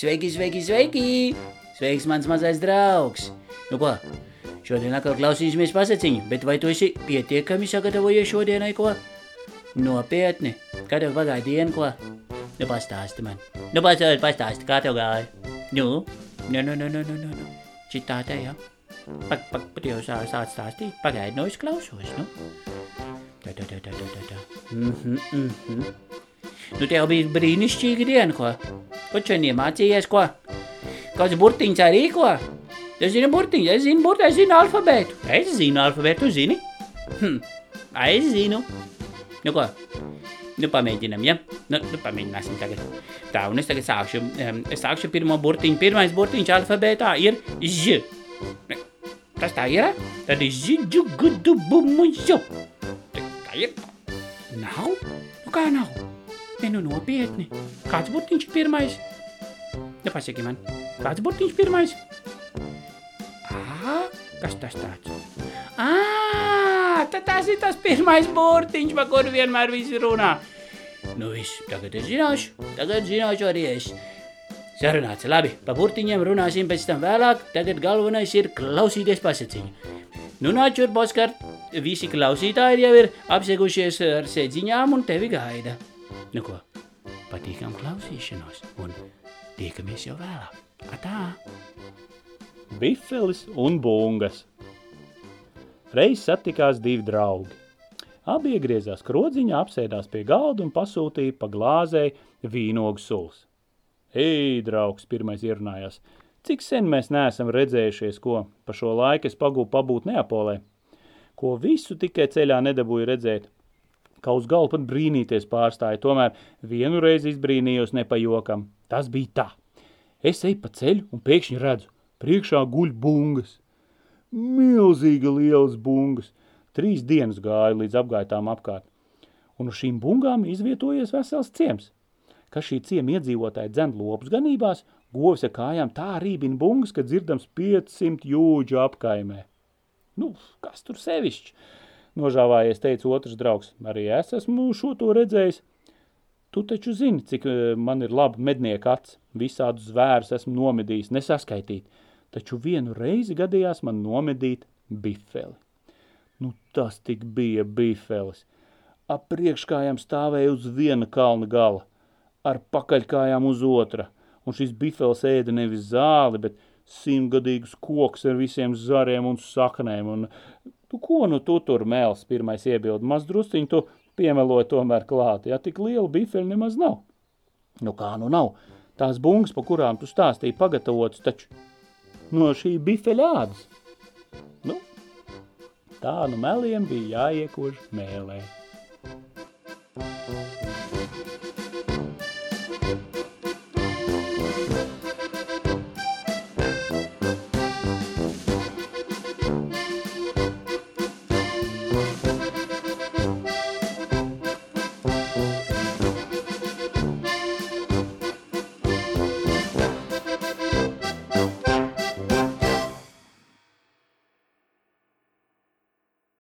Sveiki, sveiki, sveiki! Sveiks, mans mazais draugs! Nu ko, šodien atkal klausīsimies pasaciņu, bet vai tu esi pietiekami sagatavojies šodienai ko? Nopietni, kā tev pagāja diena, ko? Nu, pastāsti man. Nu, pastāsti, pastāsti, kā tev gāja? Nu, nu, nu, nu, nu, nu, nu, nu. Šitā te, jā. Pak, pak, pat jau sā, sāc stāstīt. Pagaidi, nu, es klausos, nu. Tā, tā, tā, tā, tā, tā. Mhm, mhm. Nu, tev bija brīnišķīga diena, ko? Šodien iemācījies, ko? Kāds burtiņš arī, ko? Es zinu burtiņu, es zinu burtiņu, es zinu alfabētu. Es zinu alfabētu, tu zini? Hm, es zinu. Nu, ko? Nu, pamēģinam, ja? Nu, nu pamēģināsim tagad. Tā, un es tagad sākšu. Um, es sākšu pirmo burtiņu. Pirmais burtiņš alfabētā ir ž. Tas tā ir? Tad ir ž, džu, gudu, bumu, ž. Tā ir? Nav? Nu, kā nav? Ne, nu nopietni. Kāds burtiņš ir pirmais? Nu, pasaki man. Kāds burtiņš pirmais? Ā, kas tas tāds? Ā, tad tas ir tas pirmais burtiņš, pa kuru vienmēr visi runā. Nu viss, tagad es zināšu, tagad zināšu arī es. Sarunāts, labi, pa burtiņiem runāsim pēc tam vēlāk, tagad galvenais ir klausīties pasaciņu. Nu nāc šurp, Oskar, visi klausītāji jau ir apsegušies ar sēdziņām un tevi gaida. Nu ko, patīkam klausīšanos un tiekamies jau vēlāk. Atā! Bifelis un bungas. Reiz satikās divi draugi. Abi iegriezās krodziņā, apsēdās pie galda un pasūtīja pa glāzei vīnogu sulas. Ei, draugs, pirmais ierunājās, cik sen mēs neesam redzējušies, ko pa šo laiku es pagūpu pabūt Neapolē, ko visu tikai ceļā nedabūju redzēt, ka uz galvu pat brīnīties pārstāja, tomēr vienu reizi izbrīnījos ne pa jokam. Tas bija tā. Es eju pa ceļu un pēkšņi redzu, priekšā guļ bungas. Milzīga lielas bungas. Trīs dienas gāja līdz apgaitām apkārt. Un uz šīm bungām izvietojies vesels ciems. Ka šī ciema iedzīvotāji dzen lopus ganībās, govs ar kājām tā rībina bungas, ka dzirdams 500 jūģu apkaimē. Nu, kas tur sevišķi? Nožāvājies, teica otrs draugs. Arī es esmu šo to redzējis. Tu taču zini, cik man ir laba mednieka acs. Visādus zvērus esmu nomedījis, nesaskaitīt. Taču vienu reizi gadījās man nomedīt bifeli. Nu, tas tik bija bifelis. Ap priekškājām stāvēja uz viena kalna gala, ar pakaļkājām uz otra, un šis bifels ēda nevis zāli, bet simtgadīgus koks ar visiem zariem un saknēm, un tu ko nu tu tur mēls, pirmais iebildi, maz drusciņu tu piemeloja tomēr klāt, ja tik liela bifeli nemaz nav. Nu kā nu nav, tās bungas, pa kurām tu stāstīji pagatavotas, taču no šī bifeļa ādas. Nu, tā nu meliem bija jāiekož mēlē.